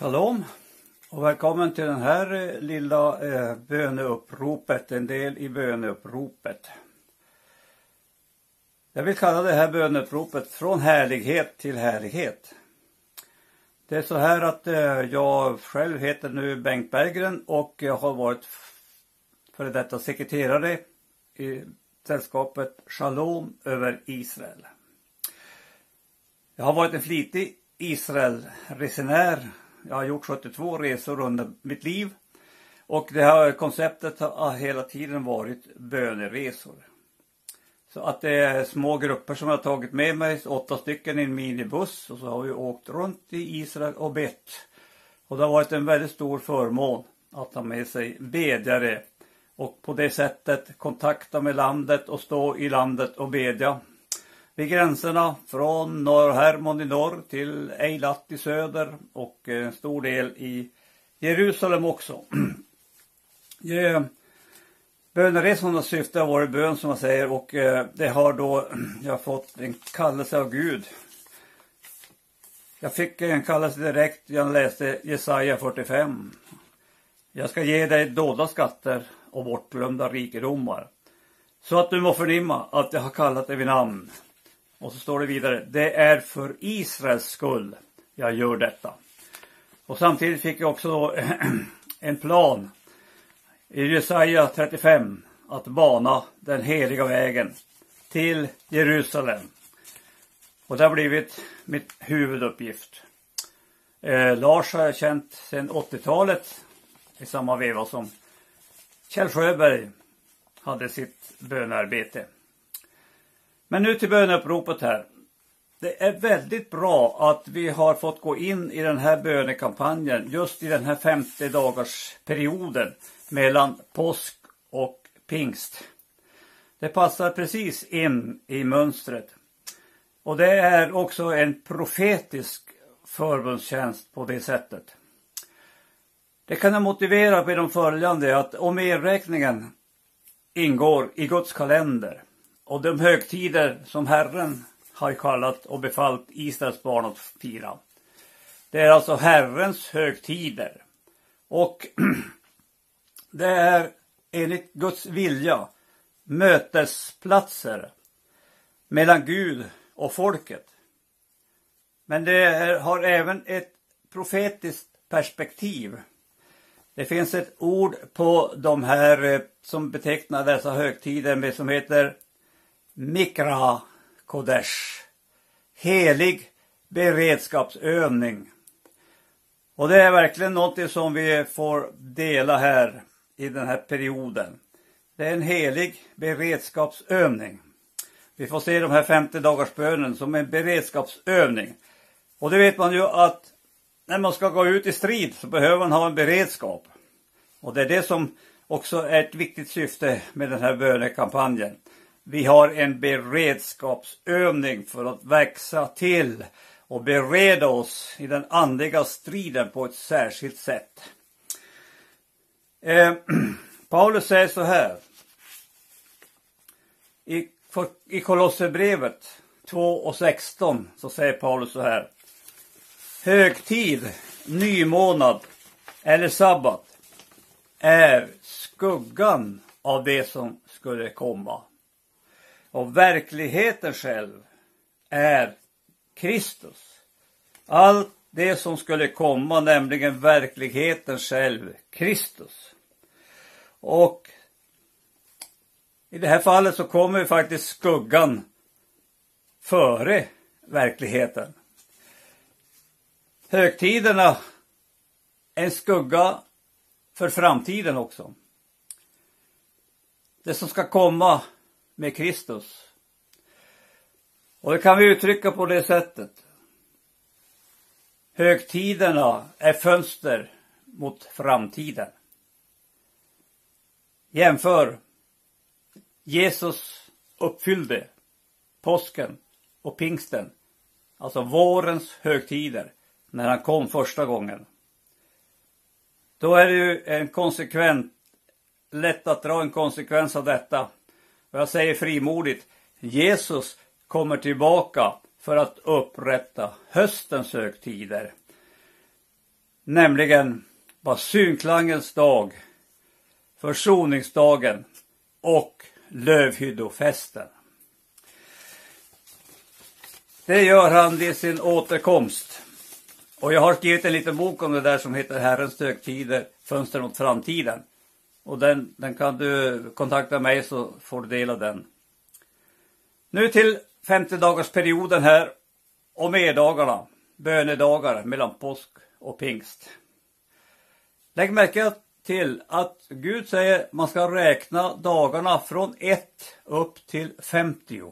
Shalom och välkommen till den här eh, lilla eh, böneuppropet, en del i böneuppropet. Jag vill kalla det här böneuppropet från härlighet till härlighet. Det är så här att eh, jag själv heter nu Bengt Berggren och jag har varit före detta sekreterare i sällskapet Shalom över Israel. Jag har varit en flitig Israelresenär jag har gjort 72 resor under mitt liv. Och det här konceptet har hela tiden varit böneresor. Så att det är små grupper som jag har tagit med mig, åtta stycken i en minibuss och så har vi åkt runt i Israel och bett. Och det har varit en väldigt stor förmån att ha med sig bedjare och på det sättet kontakta med landet och stå i landet och bedja vid gränserna från Norr Hermon i norr till Eilat i söder och en stor del i Jerusalem också. Böneresornas syfte har varit bön som man säger och eh, det har då jag har fått en kallelse av Gud. Jag fick en kallelse direkt, jag läste Jesaja 45. Jag ska ge dig dolda skatter och bortglömda rikedomar. Så att du må förnimma att jag har kallat dig vid namn. Och så står det vidare, det är för Israels skull jag gör detta. Och samtidigt fick jag också en plan i Jesaja 35 att bana den heliga vägen till Jerusalem. Och det har blivit mitt huvuduppgift. Eh, Lars har jag känt sedan 80-talet i samma veva som Kjell Sjöberg hade sitt bönarbete. Men nu till böneuppropet här. Det är väldigt bra att vi har fått gå in i den här bönekampanjen just i den här 50 dagars perioden mellan påsk och pingst. Det passar precis in i mönstret. Och det är också en profetisk förbundstjänst på det sättet. Det kan jag motivera med de följande att om erräkningen ingår i Guds kalender och de högtider som Herren har kallat och befallt Israels barn att fira. Det är alltså Herrens högtider. Och det är enligt Guds vilja mötesplatser mellan Gud och folket. Men det är, har även ett profetiskt perspektiv. Det finns ett ord på de här eh, som betecknar dessa högtider med som heter Mikra Kodesh. Helig beredskapsövning. Och det är verkligen något som vi får dela här i den här perioden. Det är en helig beredskapsövning. Vi får se de här 50 dagars bönen som en beredskapsövning. Och det vet man ju att när man ska gå ut i strid så behöver man ha en beredskap. Och det är det som också är ett viktigt syfte med den här bönekampanjen. Vi har en beredskapsövning för att växa till och bereda oss i den andliga striden på ett särskilt sätt. Eh, Paulus säger så här. I, i Kolosserbrevet 2 och 16 så säger Paulus så här. Högtid, nymånad eller sabbat är skuggan av det som skulle komma. Och verkligheten själv är Kristus. Allt det som skulle komma, nämligen verkligheten själv, Kristus. Och i det här fallet så kommer faktiskt skuggan före verkligheten. Högtiderna är en skugga för framtiden också. Det som ska komma med Kristus. Och det kan vi uttrycka på det sättet. Högtiderna är fönster mot framtiden. Jämför. Jesus uppfyllde påsken och pingsten, alltså vårens högtider, när han kom första gången. Då är det ju en konsekvent, lätt att dra en konsekvens av detta jag säger frimodigt, Jesus kommer tillbaka för att upprätta höstens högtider. Nämligen basunklangens dag, försoningsdagen och lövhyddofesten. Det gör han vid sin återkomst. Och jag har skrivit en liten bok om det där som heter Herrens högtider, fönster mot framtiden. Och den, den kan du kontakta mig så får du del av den. Nu till 50 dagarsperioden här och meddagarna, bönedagar mellan påsk och pingst. Lägg märke till att Gud säger att man ska räkna dagarna från 1 upp till 50.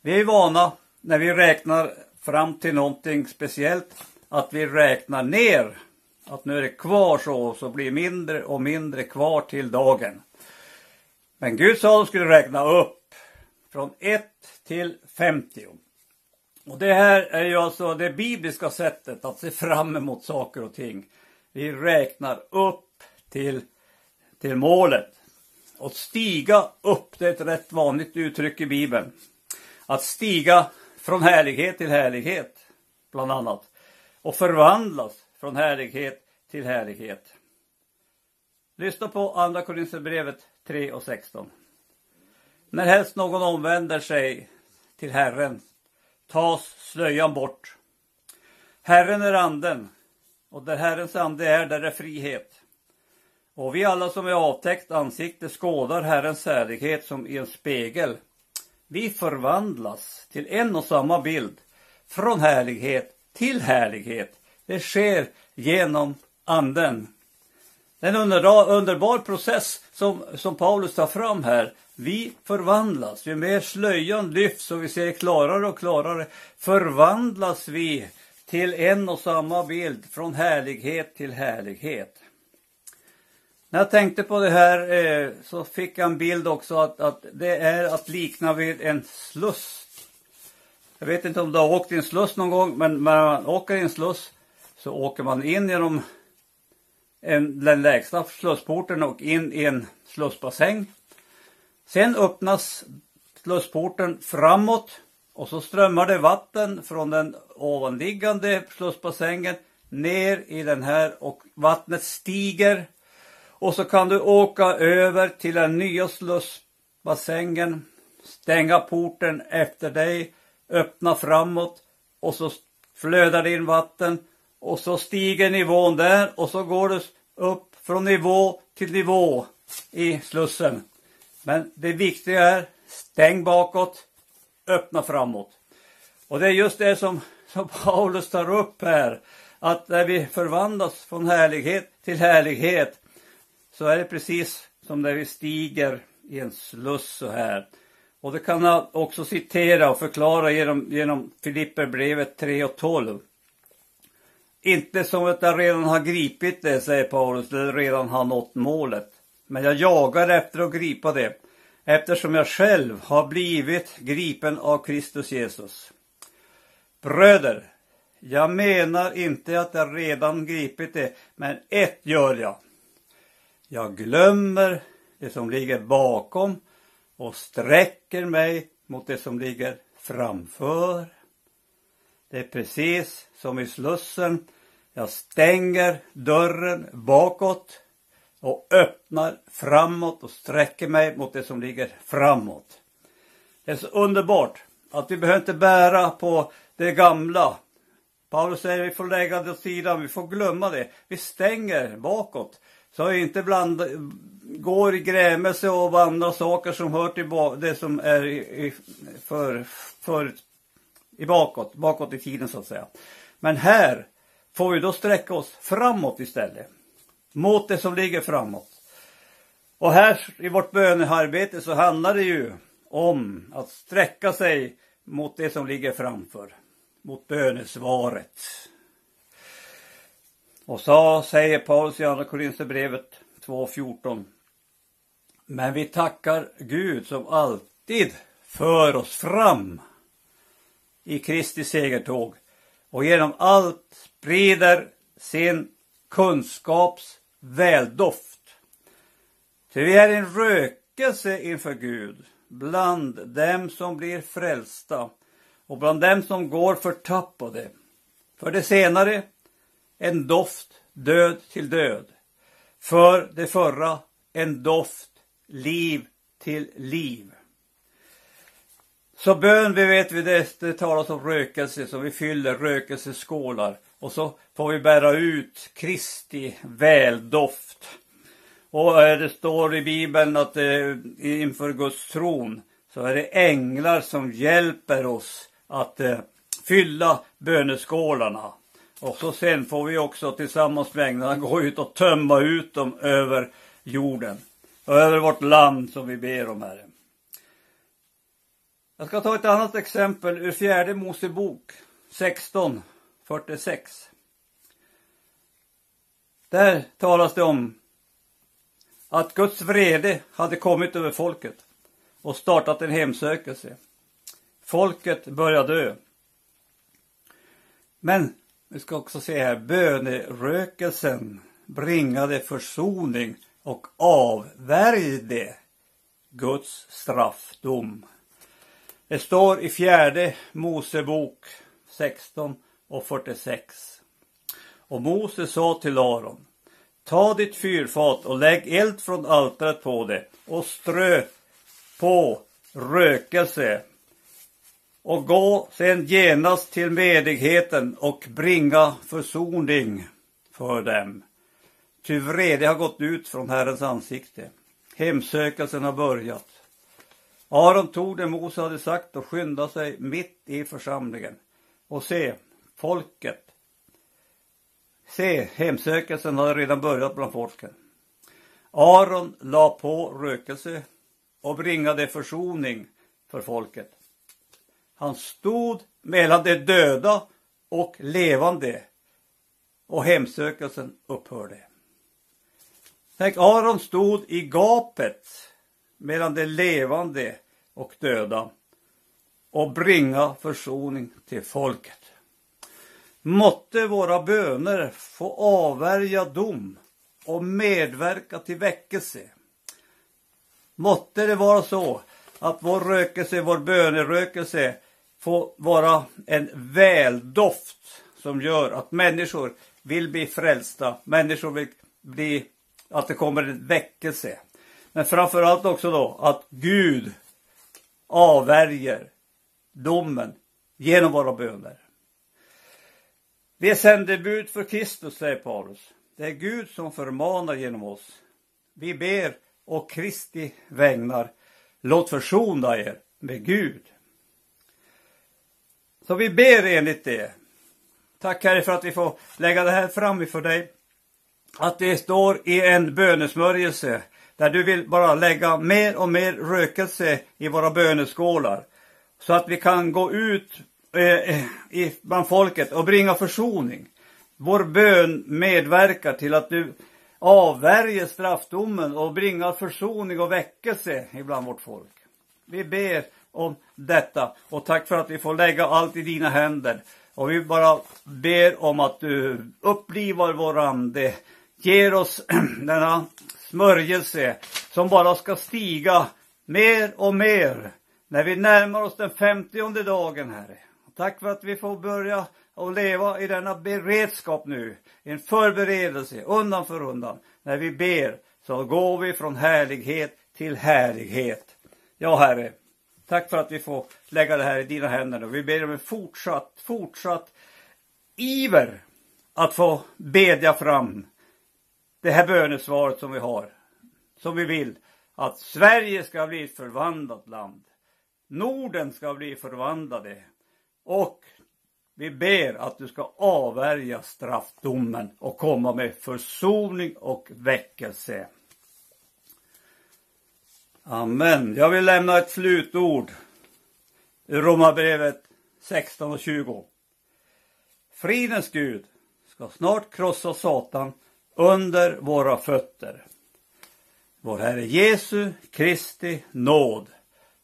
Vi är vana när vi räknar fram till någonting speciellt att vi räknar ner. Att nu är det kvar så, så blir mindre och mindre kvar till dagen. Men Gud sa att de skulle räkna upp från 1 till 50. Och det här är ju alltså det bibliska sättet att se fram emot saker och ting. Vi räknar upp till, till målet. Och stiga upp, det är ett rätt vanligt uttryck i Bibeln. Att stiga från härlighet till härlighet, bland annat. Och förvandlas från härlighet till härlighet. Lyssna på Andra Korinthierbrevet 3 och 16. När helst någon omvänder sig till Herren tas slöjan bort. Herren är anden och där Herrens ande är, där är frihet. Och vi alla som är avtäckt ansikte skådar Herrens härlighet som i en spegel. Vi förvandlas till en och samma bild, från härlighet till härlighet. Det sker genom anden. Det är en underbar, process som, som Paulus tar fram här. Vi förvandlas, ju mer slöjan lyfts och vi ser klarare och klarare förvandlas vi till en och samma bild, från härlighet till härlighet. När jag tänkte på det här eh, så fick jag en bild också att, att det är att likna vid en sluss. Jag vet inte om du har åkt i en sluss någon gång, men när man åker i en sluss så åker man in genom en, den lägsta slussporten och in i en slussbassäng. Sen öppnas slussporten framåt och så strömmar det vatten från den ovanliggande slussbassängen ner i den här och vattnet stiger. Och så kan du åka över till den nya slussbassängen, stänga porten efter dig, öppna framåt och så flödar det in vatten och så stiger nivån där och så går du upp från nivå till nivå i slussen. Men det viktiga är stäng bakåt, öppna framåt. Och det är just det som, som Paulus tar upp här. Att när vi förvandlas från härlighet till härlighet så är det precis som när vi stiger i en sluss så här. Och det kan jag också citera och förklara genom, genom Filipperbrevet 3 och 12. Inte som att jag redan har gripit det, säger Paulus, eller redan har nått målet. Men jag jagar efter att gripa det, eftersom jag själv har blivit gripen av Kristus Jesus. Bröder, jag menar inte att jag redan gripit det, men ett gör jag. Jag glömmer det som ligger bakom och sträcker mig mot det som ligger framför. Det är precis som i slussen. Jag stänger dörren bakåt och öppnar framåt och sträcker mig mot det som ligger framåt. Det är så underbart att vi behöver inte bära på det gamla. Paulus säger att vi får lägga det åt sidan, vi får glömma det. Vi stänger bakåt. Så vi inte bland, går i grämelse och andra saker som hör till det som är i, i, för, för, i bakåt, bakåt i tiden så att säga. Men här får vi då sträcka oss framåt istället mot det som ligger framåt. Och här i vårt bönearbete så handlar det ju om att sträcka sig mot det som ligger framför. Mot bönesvaret. Och så säger Paulus i Andra Korinthierbrevet 2.14. Men vi tackar Gud som alltid för oss fram i Kristi segertåg och genom allt sprider sin kunskaps väldoft. Ty vi är en rökelse inför Gud bland dem som blir frälsta och bland dem som går förtappade. För det senare en doft död till död. För det förra en doft liv till liv. Så bön, vi vet vi det, det talas om rökelse, så vi fyller rökelseskålar. Och så får vi bära ut Kristi väldoft. Och eh, det står i Bibeln att eh, det, inför Guds tron så är det änglar som hjälper oss att eh, fylla böneskålarna. Och så sen får vi också tillsammans med änglarna gå ut och tömma ut dem över jorden. Och över vårt land som vi ber om Herre. Jag ska ta ett annat exempel ur fjärde Mosebok 1646. Där talas det om att Guds vrede hade kommit över folket och startat en hemsökelse. Folket började dö. Men vi ska också se här, bönerökelsen bringade försoning och avvärjde Guds straffdom. Det står i fjärde Mosebok 16 och 46. Och Mose sa till Aron, ta ditt fyrfat och lägg eld från altaret på det och strö på rökelse och gå sedan genast till medigheten och bringa försoning för dem. Ty vrede har gått ut från Herrens ansikte. Hemsökelsen har börjat. Aron tog det Mose hade sagt och skyndade sig mitt i församlingen. Och se, folket. Se, hemsökelsen hade redan börjat bland folken. Aron la på rökelse och bringade försoning för folket. Han stod mellan de döda och levande och hemsökelsen upphörde. Tänk, Aron stod i gapet mellan de levande och döda och bringa försoning till folket. Måtte våra böner få avvärja dom och medverka till väckelse. Måtte det vara så att vår rökelse, vår bönerökelse får vara en väldoft som gör att människor vill bli frälsta, människor vill bli, att det kommer en väckelse. Men framförallt också då att Gud avvärjer domen genom våra böner. Vi är sändebud för Kristus, säger Paulus. Det är Gud som förmanar genom oss. Vi ber och Kristi vägnar. Låt försona er med Gud. Så vi ber enligt det. Tack Herre för att vi får lägga det här fram inför dig. Att det står i en bönesmörjelse där du vill bara lägga mer och mer rökelse i våra böneskålar. Så att vi kan gå ut eh, i, bland folket och bringa försoning. Vår bön medverkar till att du avvärjer straffdomen och bringar försoning och väckelse ibland vårt folk. Vi ber om detta och tack för att vi får lägga allt i dina händer. Och vi bara ber om att du upplivar vår ande, ger oss denna smörjelse som bara ska stiga mer och mer när vi närmar oss den femtionde dagen, Herre. Tack för att vi får börja och leva i denna beredskap nu. En förberedelse undan för undan. När vi ber så går vi från härlighet till härlighet. Ja, Herre. Tack för att vi får lägga det här i dina händer. Och vi ber om en fortsatt, fortsatt iver att få bedja fram det här bönesvaret som vi har. Som vi vill att Sverige ska bli ett förvandlat land. Norden ska bli förvandlade. Och vi ber att du ska avvärja straffdomen och komma med försoning och väckelse. Amen. Jag vill lämna ett slutord ur Romarbrevet 16 och 20. Fridens Gud ska snart krossa Satan under våra fötter. Vår Herre Jesu Kristi nåd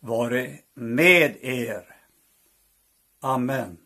vare med er. Amen.